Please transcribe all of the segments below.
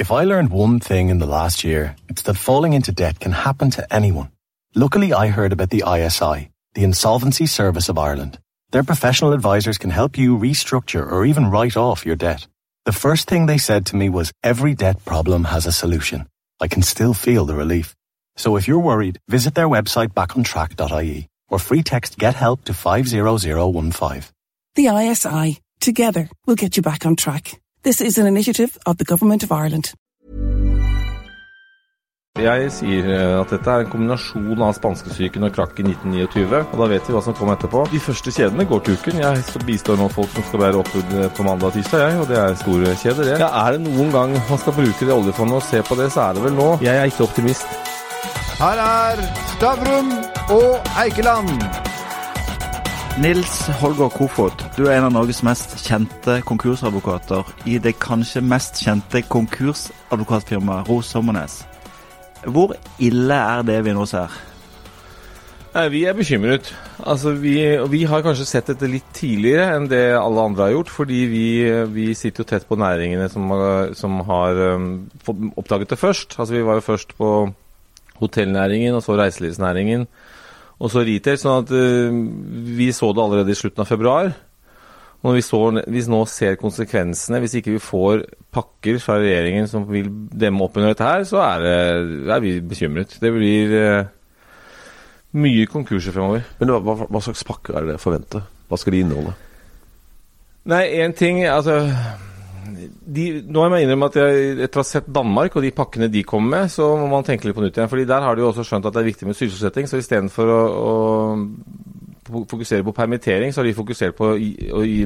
If I learned one thing in the last year, it's that falling into debt can happen to anyone. Luckily, I heard about the ISI, the Insolvency Service of Ireland. Their professional advisors can help you restructure or even write off your debt. The first thing they said to me was every debt problem has a solution. I can still feel the relief. So if you're worried, visit their website backontrack.ie or free text get help to 50015. The ISI. Together, we'll get you back on track. This is an initiative of the Government of Ireland. Jeg sier eh, at dette er en kombinasjon av spanskesyken og krakk i 1929. Og da vet vi hva som kommer etterpå. De første kjedene går til uken. Jeg bistår nå folk som skal være oppbud på mandag og tirsdag, jeg. Og det er store kjeder, det. Ja, er det noen gang man skal bruke det oljefondet og se på det, så er det vel nå. Jeg er ikke optimist. Her er Stavrum og Eikeland. Nils Holger Kofod, du er en av Norges mest kjente konkursadvokater i det kanskje mest kjente konkursadvokatfirmaet Ros Sommernes. Hvor ille er det vi nå ser? Vi er bekymret. Altså, vi, vi, har kanskje sett dette litt tidligere enn det alle andre har gjort. Fordi vi, vi sitter jo tett på næringene som, som har um, oppdaget det først. Altså, Vi var jo først på hotellnæringen, og så reiselivsnæringen, og så retail. sånn at uh, vi så det allerede i slutten av februar. Når vi, så, vi, nå ser konsekvensene, hvis ikke vi får pakker fra regjeringen som vil demme opp under dette her, så er, det, er vi bekymret. Det blir uh, mye konkurser fremover. Men hva, hva, slags pakker er det dere forventer? Hva skal de inneholde? Nei, én ting Altså de, Nå må jeg innrømme at jeg, etter å ha sett Danmark og de pakkene de kommer med, så må man tenke litt på nytt igjen. fordi der har de jo også skjønt at det er viktig med sysselsetting. Så istedenfor å, å fokusere på permittering, så har de fokusert på å gi, å gi,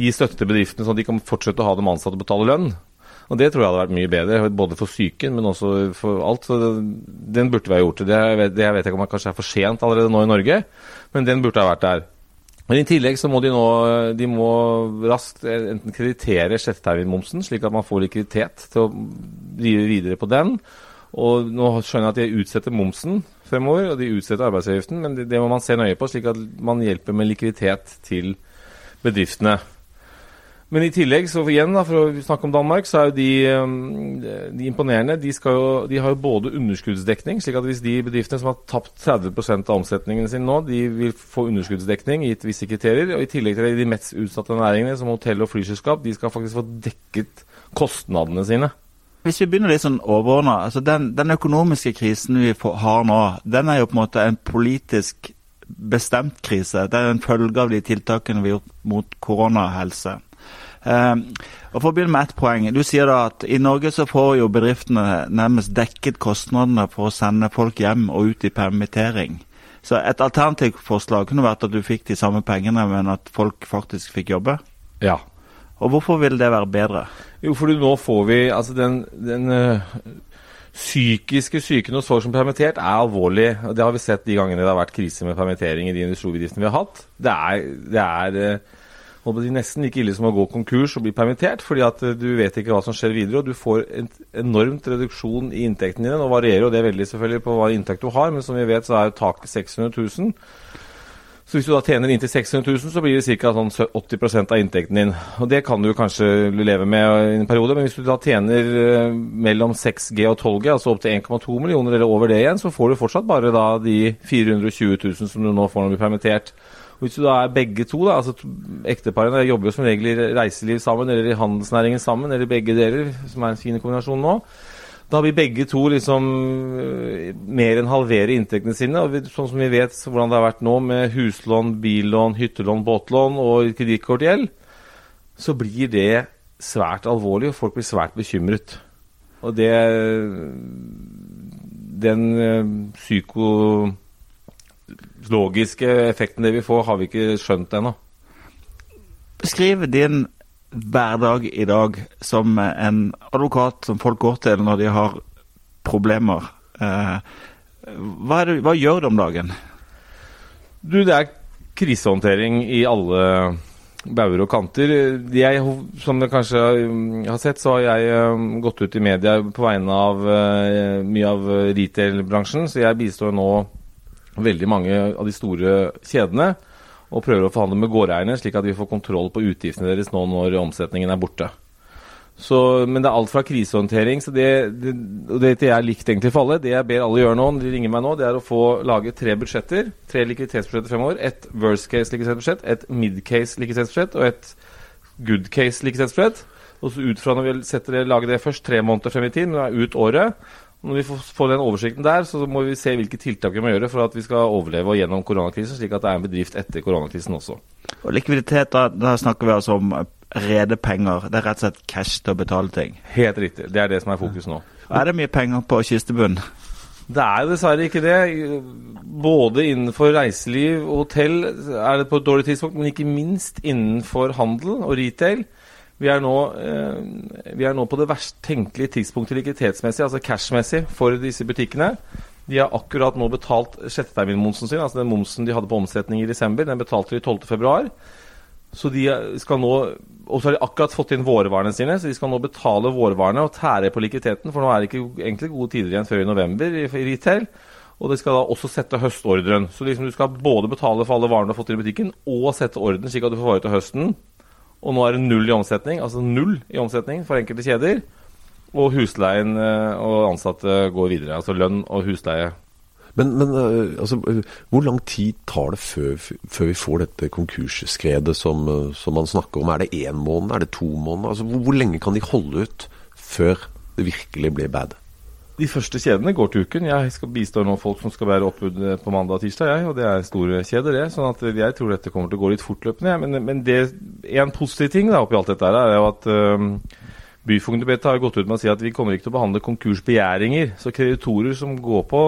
gi støtte til bedriftene, sånn at de kan fortsette å ha dem ansatte og betale lønn. Og Det tror jeg hadde vært mye bedre, både for psyken, men også for alt. Så den burde vi ha gjort. Det, det jeg vet ikke om det kanskje er for sent allerede nå i Norge, men den burde ha vært der. Men i tillegg så må de nå de må raskt enten kreditere skjetteterminmomsen, slik at man får likviditet til å drive videre på den. Og nå skjønner jeg at de utsetter momsen fremover, og de utsetter arbeidsavgiften, men det, det, må man se nøye på, slik at man hjelper med likviditet til bedriftene. Men i tillegg, så igjen da, for å snakke om Danmark, så er jo de, um, de imponerende. De, jo, de, har jo både underskuddsdekning, slik at hvis de bedriftene som har tapt 30% av omsetningen sin nå, de vil få underskuddsdekning gitt visse kriterier. Og i tillegg til det, de mest utsatte næringene, som hotell og flyselskap, de skal faktisk få dekket kostnadene sine. Hvis vi begynner litt sånn overordna. Altså den, den, økonomiske krisen vi har nå, den er jo på en måte en politisk bestemt krise. Det er en følge av de tiltakene vi har gjort mot koronahelse. Uh, og for å begynne med ett poeng. Du sier da at i Norge så får jo bedriftene nærmest dekket kostnadene for å sende folk hjem og ut i permittering. Så et alternativt forslag kunne vært at du fikk de samme pengene, men at folk faktisk fikk jobbe? Ja. Og hvorfor vil det være bedre? Jo, fordi nå får vi altså den, den uh, psykiske syken hos folk som er permittert, er alvorlig. og Det har vi sett de gangene det har vært krise med permittering i de industribedriftene vi har hatt. Det er, det er uh, det nesten like ille som å gå konkurs og bli permittert, fordi at eh, du vet ikke hva som skjer videre, og du får en enormt reduksjon i inntekten din. Nå varierer jo det veldig selvfølgelig på hva inntekt du har, men som vi vet så er jo taket 600 000. Så hvis du da tjener inntil 600 000, så blir det ca. Sånn 80% av inntekten din. Og det kan du kanskje leve med i en periode, men hvis du da tjener eh, mellom 6G og 12G, altså opp til 1,2 millioner eller over det igjen, så får du fortsatt bare da de 420 000 som du nå får når du blir permittert. Hvis du da er begge to, da, altså ekteparene jobber jo som regel i reiseliv sammen eller i handelsnæringen sammen, eller begge deler, som er en fin kombinasjon nå. Da vil begge to liksom øh, mer enn halvere inntektene sine. og Sånn som vi vet hvordan det har vært nå med huslån, billån, hyttelån, båtlån og kredittkortgjeld, så blir det svært alvorlig, og folk blir svært bekymret. Og det Den øh, psyko logiske effekten det vil få, har vi ikke skjønt ennå. Beskriv din hverdag i dag som en advokat som folk går til når de har problemer. Eh, hva, det, hva gjør du om dagen? Du, det er krisehåndtering i alle bauger og kanter. Jeg, som dere kanskje har sett, så har jeg eh, gått ut i media på vegne av uh, mye av retail-bransjen. Så jeg bistår nå veldig mange av de store kjedene og prøver å forhandle med gårdeierne, slik at vi får kontroll på utgiftene deres nå når omsetningen er borte. Så, men det er alt fra krisehåndtering. så det, det, det jeg likte egentlig for alle. Det jeg ber alle gjøre nå, de ringer meg nå, det er å få lage tre budsjetter. Tre likviditetsbudsjetter fremover. Et worst case likviditetsbudsjett, et mid case likviditetsbudsjett og et good case likviditetsbudsjett. Og så ut fra når vi setter det, lager det først, tre måneder frem i tid, men ut året. Når vi får, den oversikten der, så må vi se hvilke tiltak vi må gjøre for at vi skal overleve og gjennom koronakrisen, slik at det er en bedrift etter koronakrisen også. Og likviditet, da, da snakker vi altså om rede penger. Det er rett og slett cash til å betale ting. Helt riktig. Det er det som er fokus nå. Er det mye penger på kistebunnen? Det er jo dessverre ikke det. Både innenfor reiseliv og hotell er det på et dårlig tidspunkt, men ikke minst innenfor handel og retail. Vi er nå, eh, vi er nå på det verst tenkelige tidspunktet likviditetsmessig, altså cashmessig, for disse butikkene. De har akkurat nå betalt sjetteterminmomsen sin, altså den momsen de hadde på omsetning i desember. Den betalte de 12.2. Så de skal nå Og så har de akkurat fått inn vårvarene sine, så de skal nå betale vårvarene og tære på likviditeten, for nå er det ikke egentlig gode tider igjen før i november i, i retail. Og de skal da også sette høstordren. Så liksom du skal både betale for alle varene du har fått inn i butikken, og sette orden slik at du får varer til høsten. Og nå er det null i omsetning, altså null i omsetning for enkelte kjeder. Og husleien eh, og ansatte går videre. Altså lønn og husleie men, men uh, altså, hvor lang tid tar det før, før vi får dette konkursskredet som, uh, som, man snakker om? Er det én måned? Er det to måneder? Altså, hvor, hvor, lenge kan de holde ut før det virkelig blir bad? De første kjedene går til uken. Jeg skal bistå noen folk som skal være oppbud på mandag og tirsdag, jeg, og det er store kjeder, det. sånn at jeg tror dette kommer til å gå litt fortløpende. Men, men det, en positiv ting da, oppi alt dette her er jo at Byfogdembetet har gått ut med å si at vi kommer ikke til å behandle konkursbegjæringer. Så kreditorer som går på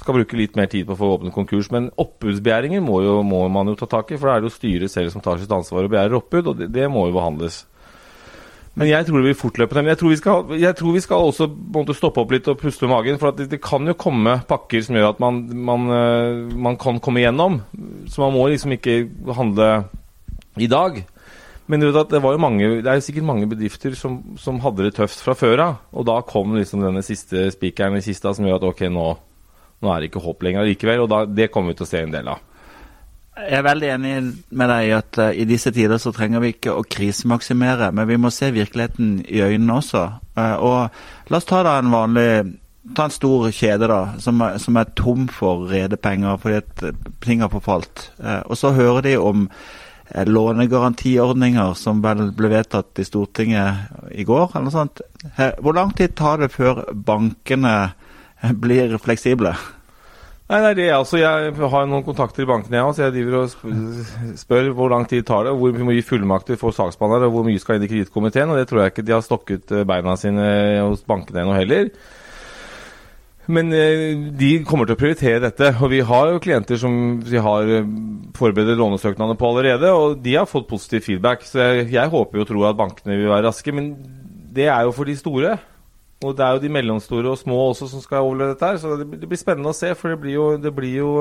skal bruke litt mer tid på å få åpnet konkurs. Men oppbudsbegjæringer må, jo, må man jo ta tak i, for det er det jo styret selv som tar sitt ansvar og begjærer oppbud, og det, det, må jo behandles. Men jeg tror det blir fortløpende. Jeg tror vi skal, jeg tror vi skal også måtte stoppe opp litt og puste med magen. For det, det, kan jo komme pakker som gjør at man, man, eh, man kan komme igjennom. Så man må liksom ikke handle i dag. Men det var jo mange, det er jo sikkert mange bedrifter som, som hadde det tøft fra før av. Og da kom liksom denne siste spikeren i kista som gjør at ok, nå nå er det ikke håp lenger likevel, og da, det kommer vi til å se en del av. Jeg er veldig enig med deg i at uh, i disse tider så trenger vi ikke å krisemaksimere, men vi må se virkeligheten i øynene også. Uh, og la oss ta da en vanlig Ta en stor kjede da, som er, som er tom for rede penger fordi at eh, ting har forfalt. Og så hører de om lånegarantiordninger som vel ble vedtatt i Stortinget i går, eller noe sånt. Hvor lang tid tar det før bankene blir fleksible? Nei, det er det. Altså, jeg har noen kontakter i bankene, jeg òg, jeg driver og spør hvor lang tid tar det, hvor mye fullmakter får saksbehandler, og hvor mye skal inn i kredittkomiteen. Og det tror jeg ikke de har stokket eh, beina sine hos bankene ennå heller. Men eh, de kommer til å prioritere dette. Og vi har jo klienter som vi har eh, forberedt lånesøknadene på allerede, og de har fått positiv feedback. Så jeg, jeg håper og tror at bankene vil være raske. Men det er jo for de store. Og det er jo de mellomstore og små også som skal overleve dette her, så det, det blir spennende å se. For det blir jo, det blir jo,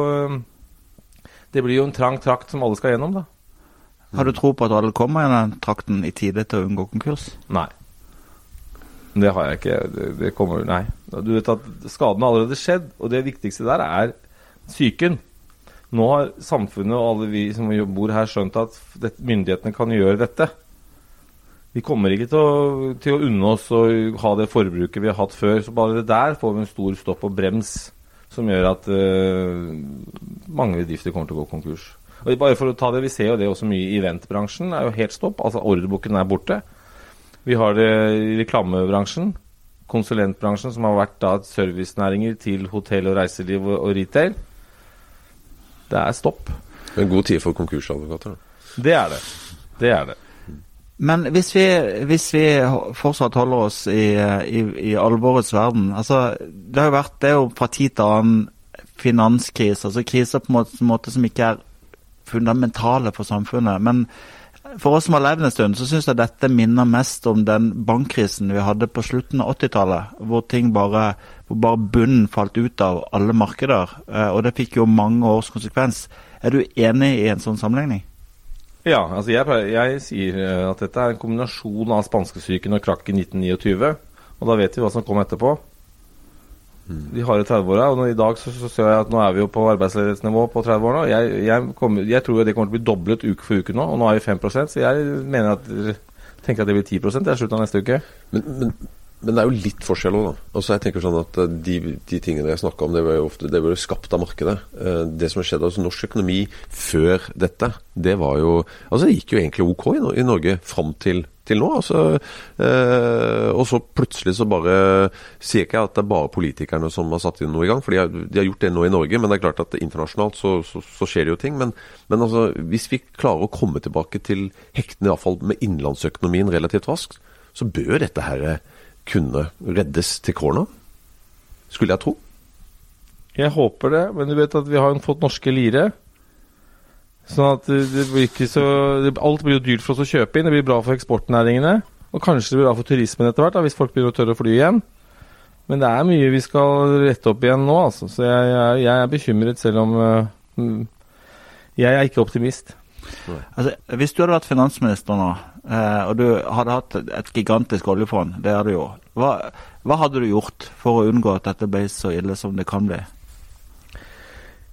det blir jo en trang trakt som alle skal gjennom, da. Har du tro på at alle kommer i den trakten i tide til å unngå konkurs? Nei. Det har jeg ikke. Det, det kommer Nei. Du vet at skaden har allerede skjedd, og det viktigste der er psyken. Nå har samfunnet og alle vi som bor her, skjønt at myndighetene kan gjøre dette. Vi kommer ikke til å, til å unne oss å ha det forbruket vi har hatt før. Så bare det der får vi en stor stopp og brems som gjør at uh, mange bedrifter kommer til å gå konkurs. Og bare for å ta det, Vi ser jo det også mye i eventbransjen. er jo helt stopp. altså Ordreboken er borte. Vi har det i reklamebransjen. Konsulentbransjen, som har vært da servicenæringer til hotell og reiseliv og, og retail. Det er stopp. En god tid for konkursadvokater? Det er det. Det er det. Men hvis vi, hvis vi, fortsatt holder oss i, i, i, alvorets verden altså, Det har jo vært det er jo fra tid til annen finanskrise, altså kriser på en måte, måte, som ikke er fundamentale for samfunnet. Men for oss som har levd en stund, så syns jeg dette minner mest om den bankkrisen vi hadde på slutten av 80-tallet, hvor ting bare, hvor bare bunnen falt ut av alle markeder. Eh, og det fikk jo mange års konsekvens. Er du enig i en sånn sammenligning? Ja, altså jeg, jeg, sier eh, at dette er en kombinasjon av spanskesyken og krakk i 1929. Og da vet vi hva som kom etterpå. De harde 30-åra. Og i dag så, så, ser jeg at nå er vi jo på arbeidsledighetsnivå på 30-årene. Jeg, jeg, jeg, tror det kommer til å bli doblet uke for uke nå, og nå er vi 5% så jeg mener at tenker at det blir 10 i slutten av neste uke. Men, men, men det er jo litt forskjell òg, da. Altså jeg tenker sånn at eh, de, de tingene jeg snakka om, det var jo ofte det jo skapt av markedet. Eh, Det som har skjedd altså norsk økonomi før dette, det var jo Altså det gikk jo egentlig OK i, i Norge fram til, til nå. altså eh, Og så plutselig så bare Sier ikke jeg at det er bare politikerne som har satt inn noe i gang, for de har, de har gjort det nå i Norge. Men det er klart at internasjonalt så, så, så skjer det jo ting. Men, men altså, hvis vi klarer å komme tilbake til hektene, iallfall med innenlandsøkonomien relativt raskt, så bør dette her kunne reddes til korona. Skulle jeg tro. Jeg håper det, men du vet at vi har fått norske lire. Sånn at det blir ikke så Alt blir jo dyrt for oss å kjøpe inn. Det blir bra for eksportnæringene. Og kanskje det blir bra for turismen etter hvert, da, hvis folk begynner å tørre å fly igjen. Men det er mye vi skal rette opp igjen nå, altså. Så jeg, jeg, jeg er bekymret, selv om mm, Jeg er ikke optimist. Altså, hvis du hadde vært finansminister nå, og du hadde hatt et, gigantisk oljefond, det hadde du jo, hva, hva hadde du gjort for å unngå at dette ble så ille som det kan bli?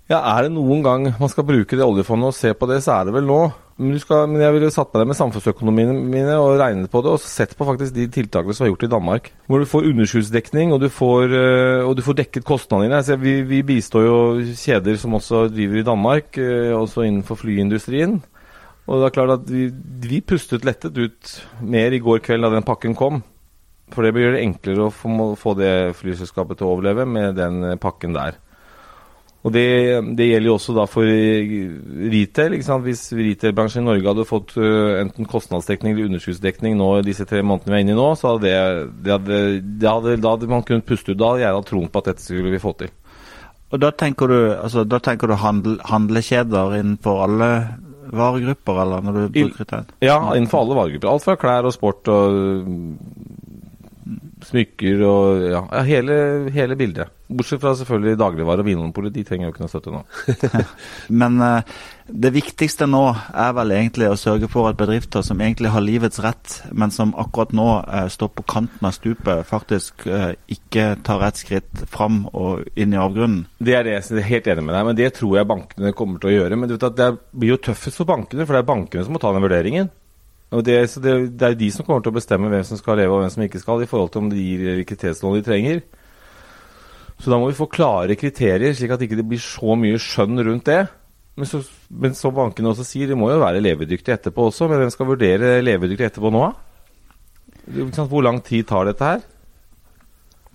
Ja, er det noen gang man skal bruke det oljefondet og se på det, så er det vel nå. Men, skal, men jeg ville satt meg ned med samfunnsøkonomiene mine og regnet på det, og sett på faktisk de tiltakene som er gjort i Danmark. Hvor du får underskuddsdekning, og du får, øh, og du får dekket kostnadene dine. Altså, vi, vi bistår jo kjeder som også driver i Danmark, øh, også innenfor flyindustrien. Og det er klart at vi, vi pustet lettet ut mer i går kveld da den pakken kom. For det gjøre det enklere å få, det flyselskapet til å overleve med den pakken der. Og det, det gjelder jo også da for eh, retail. Hvis retailbransjen i Norge hadde fått enten kostnadsdekning eller underskuddsdekning nå disse tre månedene vi er inne i nå, så hadde det, det, hadde, hadde, da hadde man kunnet puste ut. Da hadde jeg hatt troen på at dette skulle vi få til. Og da tenker du, altså, da tenker du handel, handlekjeder innenfor alle varegrupper, eller når du bruker den? Ja, innenfor alle varegrupper. Alt fra klær og sport og smykker og ja, ja hele, hele bildet. Bortsett fra selvfølgelig dagligvare og Vinmonopolet. De trenger jo ikke noe støtte nå. Men uh, det viktigste nå er vel egentlig å sørge for at bedrifter som egentlig har livets rett, men som akkurat nå uh, står på kanten av stupet, faktisk uh, ikke tar rett skritt fram og inn i avgrunnen. Det er det, jeg er helt enig med deg, men det tror jeg bankene kommer til å gjøre. Men du vet at det blir jo tøffest for bankene, for det er bankene som må ta den vurderingen. Og det, så det, det er de som kommer til å bestemme hvem som skal leve og hvem som ikke skal, i forhold til om de gir likviditetslån de trenger. Så da må vi få klare kriterier, slik at det ikke blir så mye skjønn rundt det. Men, så, men som bankene også sier, de må jo være levedyktige etterpå også. Men hvem skal vurdere levedyktig etterpå nå, Hvor lang tid tar dette her?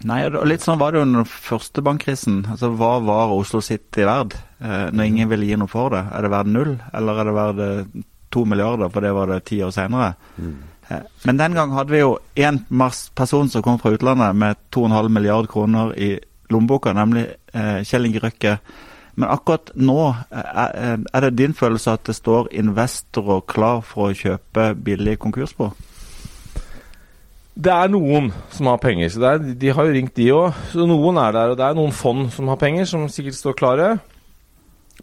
Nei, og litt sånn var det jo under den første bankkrisen. Altså, Hva var Oslo City verd eh, når ingen ville gi noe for det? Er det verd null, eller er det verd eh, to milliarder, for det var det ti år senere? Mm. Men den gang hadde vi jo én person som kom fra utlandet med 2,5 milliard kroner i lommeboka, nemlig eh, Kjell Inge Røkke. Men akkurat nå, eh, er, er det din følelse at det står investorer klar for å kjøpe billig konkursbo? Det er noen som har penger, så det er, de har jo ringt de òg. Så noen er der, og det er noen fond som har penger, som sikkert står klare.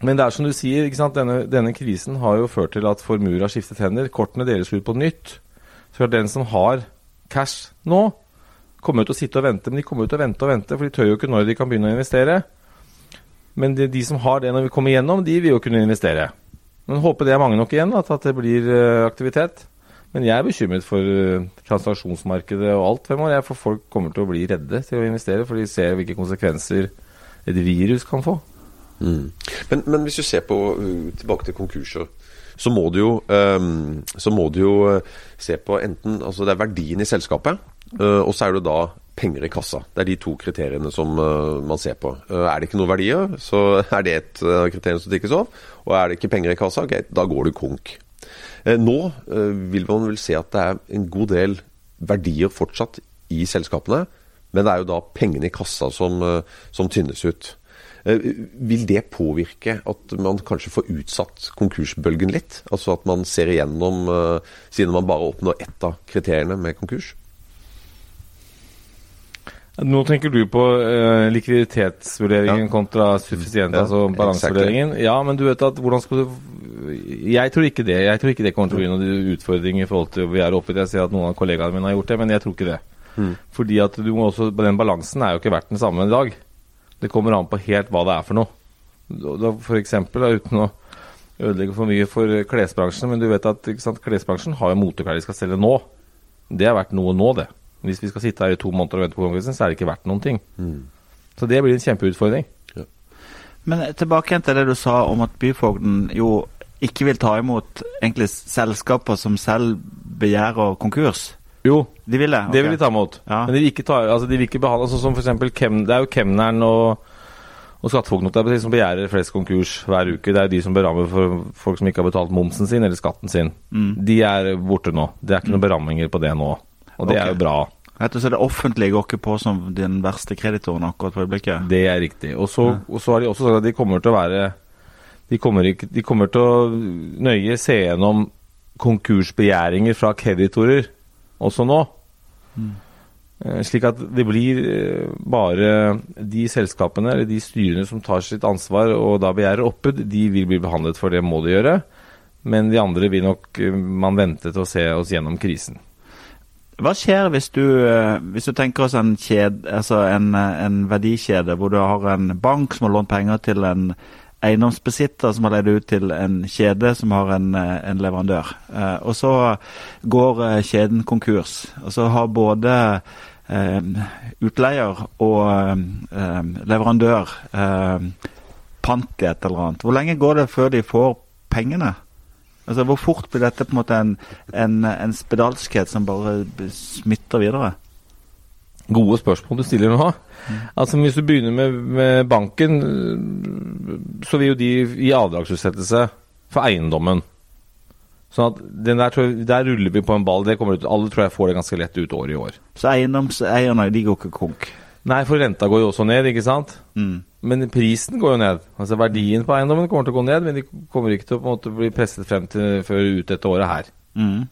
Men det er som du sier? Denne, denne krisen har jo ført til at formuer har skiftet hender. Kortene deles ut på nytt. Så den som har cash nå, kommer jo til å sitte og vente. Men de kommer jo til å vente og vente, for de tør jo ikke når de kan begynne å investere. Men de, de som har det når vi kommer igjennom, de vil jo kunne investere. Men håper det er mange nok igjen, at, at det blir eh, aktivitet. Men jeg er bekymret for eh, transaksjonsmarkedet og alt fremover. Jeg, for folk kommer til å bli redde til å investere, for de ser hvilke konsekvenser et virus kan få. Mm. Men, men hvis du ser på uh, tilbake til konkurser, så må du jo, um, må du jo uh, se på enten altså Det er verdien i selskapet, uh, og så er det da penger i kassa. Det er de to kriteriene som uh, man ser på. Uh, er det ikke noen verdier, så er det et uh, kriterium som tikkes av. Og er det ikke penger i kassa, ok, da går du konk. Eh, Nå vil man vel se at det er en god del verdier fortsatt i selskapene, men det er jo da pengene i kassa som, som tynnes ut. Eh, Vil det påvirke at man kanskje får utsatt konkursbølgen litt? Altså at man ser igjennom, eh, siden man bare oppnår ett av kriteriene med konkurs? Nå tenker du på uh, likviditetsvurderingen Ja. kontra suffisient, Ja, altså balansevurderingen. Ja, men du vet at hvordan skal du Jeg tror ikke det. Jeg tror ikke det kommer til å bli noen utfordring i forhold til vi er oppe i. Jeg ser at noen av kollegaene mine har gjort det, men jeg tror ikke det. Fordi at du må også Den balansen er jo ikke verdt den samme i dag. Det kommer an på helt hva det er for noe. Da- For eksempel, da, uten å ødelegge for mye for klesbransjen, men du vet at ikke sant, klesbransjen har jo moteklær de skal selge nå. Det er verdt noe nå, det. Hvis vi skal sitte her i to måneder og vente på koronakrisen, så er det ikke verdt noen ting. Så det blir en kjempeutfordring. Men tilbake igjen til det du sa om at byfogden jo ikke vil ta imot egentlig selskaper som selv begjærer konkurs. Jo, De vil det? det vil de ta imot. Ja. Men de vil ikke, ta, altså de vil ikke behandle altså Som for eksempel kem, Det er jo kemneren og, og skattefogden på som begjærer flest konkurs hver uke. Det er jo de som berammer for folk som ikke har betalt momsen sin eller skatten sin. De er borte nå. Det er ikke noen beramminger på det nå. Og det okay. er jo bra. Rett og slett det offentlige går ikke på som den verste kreditoren akkurat for øyeblikket. Det er riktig. Og så, og så har de også sagt at de kommer til å være De kommer, ikke, de kommer til å nøye se gjennom konkursbegjæringer fra kreditorer også nå. Mm. Slik at det blir eh, bare de selskapene eller de styrene som tar sitt ansvar og da begjærer oppbud, de vil bli behandlet for det må de gjøre. Men de andre vil nok eh, man vente til å se oss gjennom krisen. Hva skjer hvis du, hvis du tenker oss en, kjed, altså en, en verdikjede hvor du har en bank som har lånt penger til en eiendomsbesitter som har leid ut til en kjede som har en, eh, en leverandør. Eh, og så går eh, kjeden konkurs. Og så har både eh, utleier og eh, leverandør eh, pant i et eller annet. Hvor lenge går det før de får pengene? Altså, Hvor fort blir dette på en måte en, en, en spedalskhet som bare smitter videre? Gode spørsmål du stiller nå. Altså Hvis du begynner med, med banken, så vil jo de gi avdragsutsettelse for eiendommen. Sånn at den der, tror jeg, der ruller vi på en ball. Det kommer ut, alle tror jeg får det ganske lett ut året i år. Så eiendomseierne de går ikke konk. Nei, for renta går jo også ned, ikke sant? Mm. Men prisen går jo ned. Altså Verdien på eiendommen kommer til å gå ned, men de kommer ikke til å måte bli presset frem til før ut dette året her. Mm.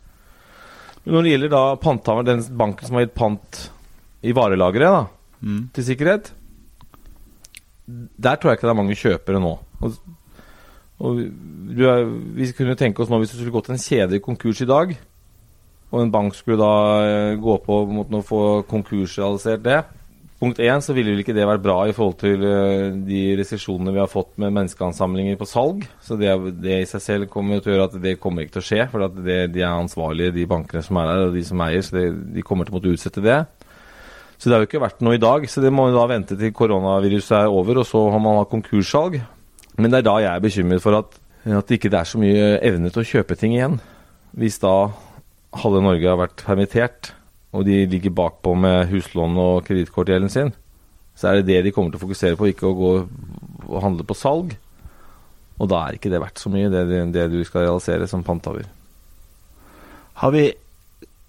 Når det gjelder da panthaver, den banken som har gitt pant i varelageret da, Mm. til sikkerhet, der tror jeg ikke det er mange kjøpere nå. Og, og du vi kunne tenke oss nå hvis det skulle gått en kjede i konkurs i dag, og en bank skulle da eh, gå på mot å få konkursrealisert det. Punkt én så ville vel ikke det vært bra i forhold til eh, de resesjonene vi har fått med menneskeansamlinger på salg. Så det, det i seg selv kommer til å gjøre at det kommer ikke til å skje. For at det, de er ansvarlige, de bankene som er der, og de som eier. Så det, de kommer til å måtte utsette det. Så det har jo ikke vært noe i dag. Så det må vi da vente til koronaviruset er over, og så har man hatt konkurssalg. Men det er da jeg er bekymret for at, at det ikke er så mye evne til å kjøpe ting igjen. Hvis da halve Norge har vært permittert, og de ligger bakpå med huslån og kredittkortgjelden sin, så er det det de kommer til å fokusere på, ikke å gå og handle på salg. Og da er ikke det verdt så mye, det, det, du skal realisere som pantaver. Har vi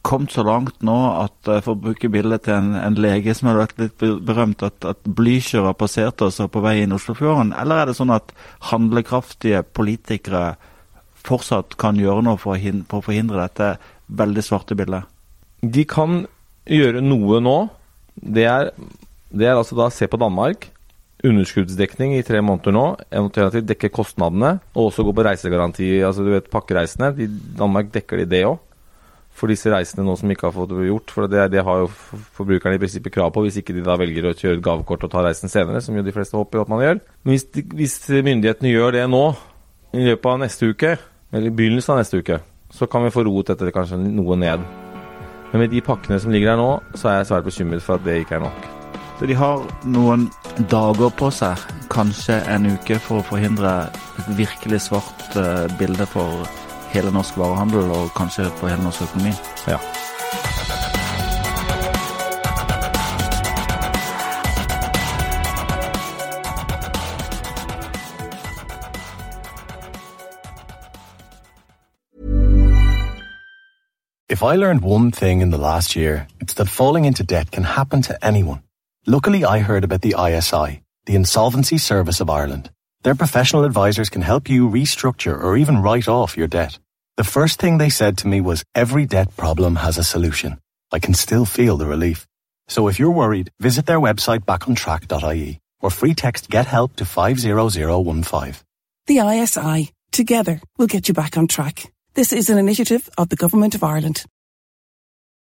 kommet så langt nå at, eh, for å bruke bildet til en, en lege som har vært litt berømt, at, at Blücher har passert oss på vei inn Oslofjorden? Eller er det sånn at handlekraftige politikere fortsatt kan gjøre noe for å forhindre dette veldig svarte bildet? De kan gjøre noe nå. Det er, det er altså da se på Danmark. Underskuddsdekning i tre måneder nå. Eventuelt dekke kostnadene. Og også gå på reisegaranti. altså du vet Pakkereisene. I Danmark dekker de det òg. For disse reisene nå som ikke har fått gjort. For det, det har jo forbrukerne i prinsippet krav på, hvis ikke de da velger å kjøre et gavekort og ta reisen senere, som jo de fleste håper at man gjør. Men hvis, hvis myndighetene gjør det nå, i løpet av neste uke, eller i begynnelsen av neste uke, så kan vi få roet dette kanskje noe ned. Men med de pakkene som ligger her nå, så er jeg svært bekymret for at det ikke er nok. Så de har noen dager på seg, kanskje en uke, for å forhindre et virkelig svart eh, bilde for hele norsk varehandel, og kanskje hele norsk økonomi. Ja. If I learned one thing in the last year, it's that falling into debt can happen to anyone. Luckily, I heard about the ISI, the Insolvency Service of Ireland. Their professional advisors can help you restructure or even write off your debt. The first thing they said to me was, every debt problem has a solution. I can still feel the relief. So if you're worried, visit their website backontrack.ie or free text get help to 50015. The ISI. Together, we'll get you back on track. This is an initiative of the Government of Ireland.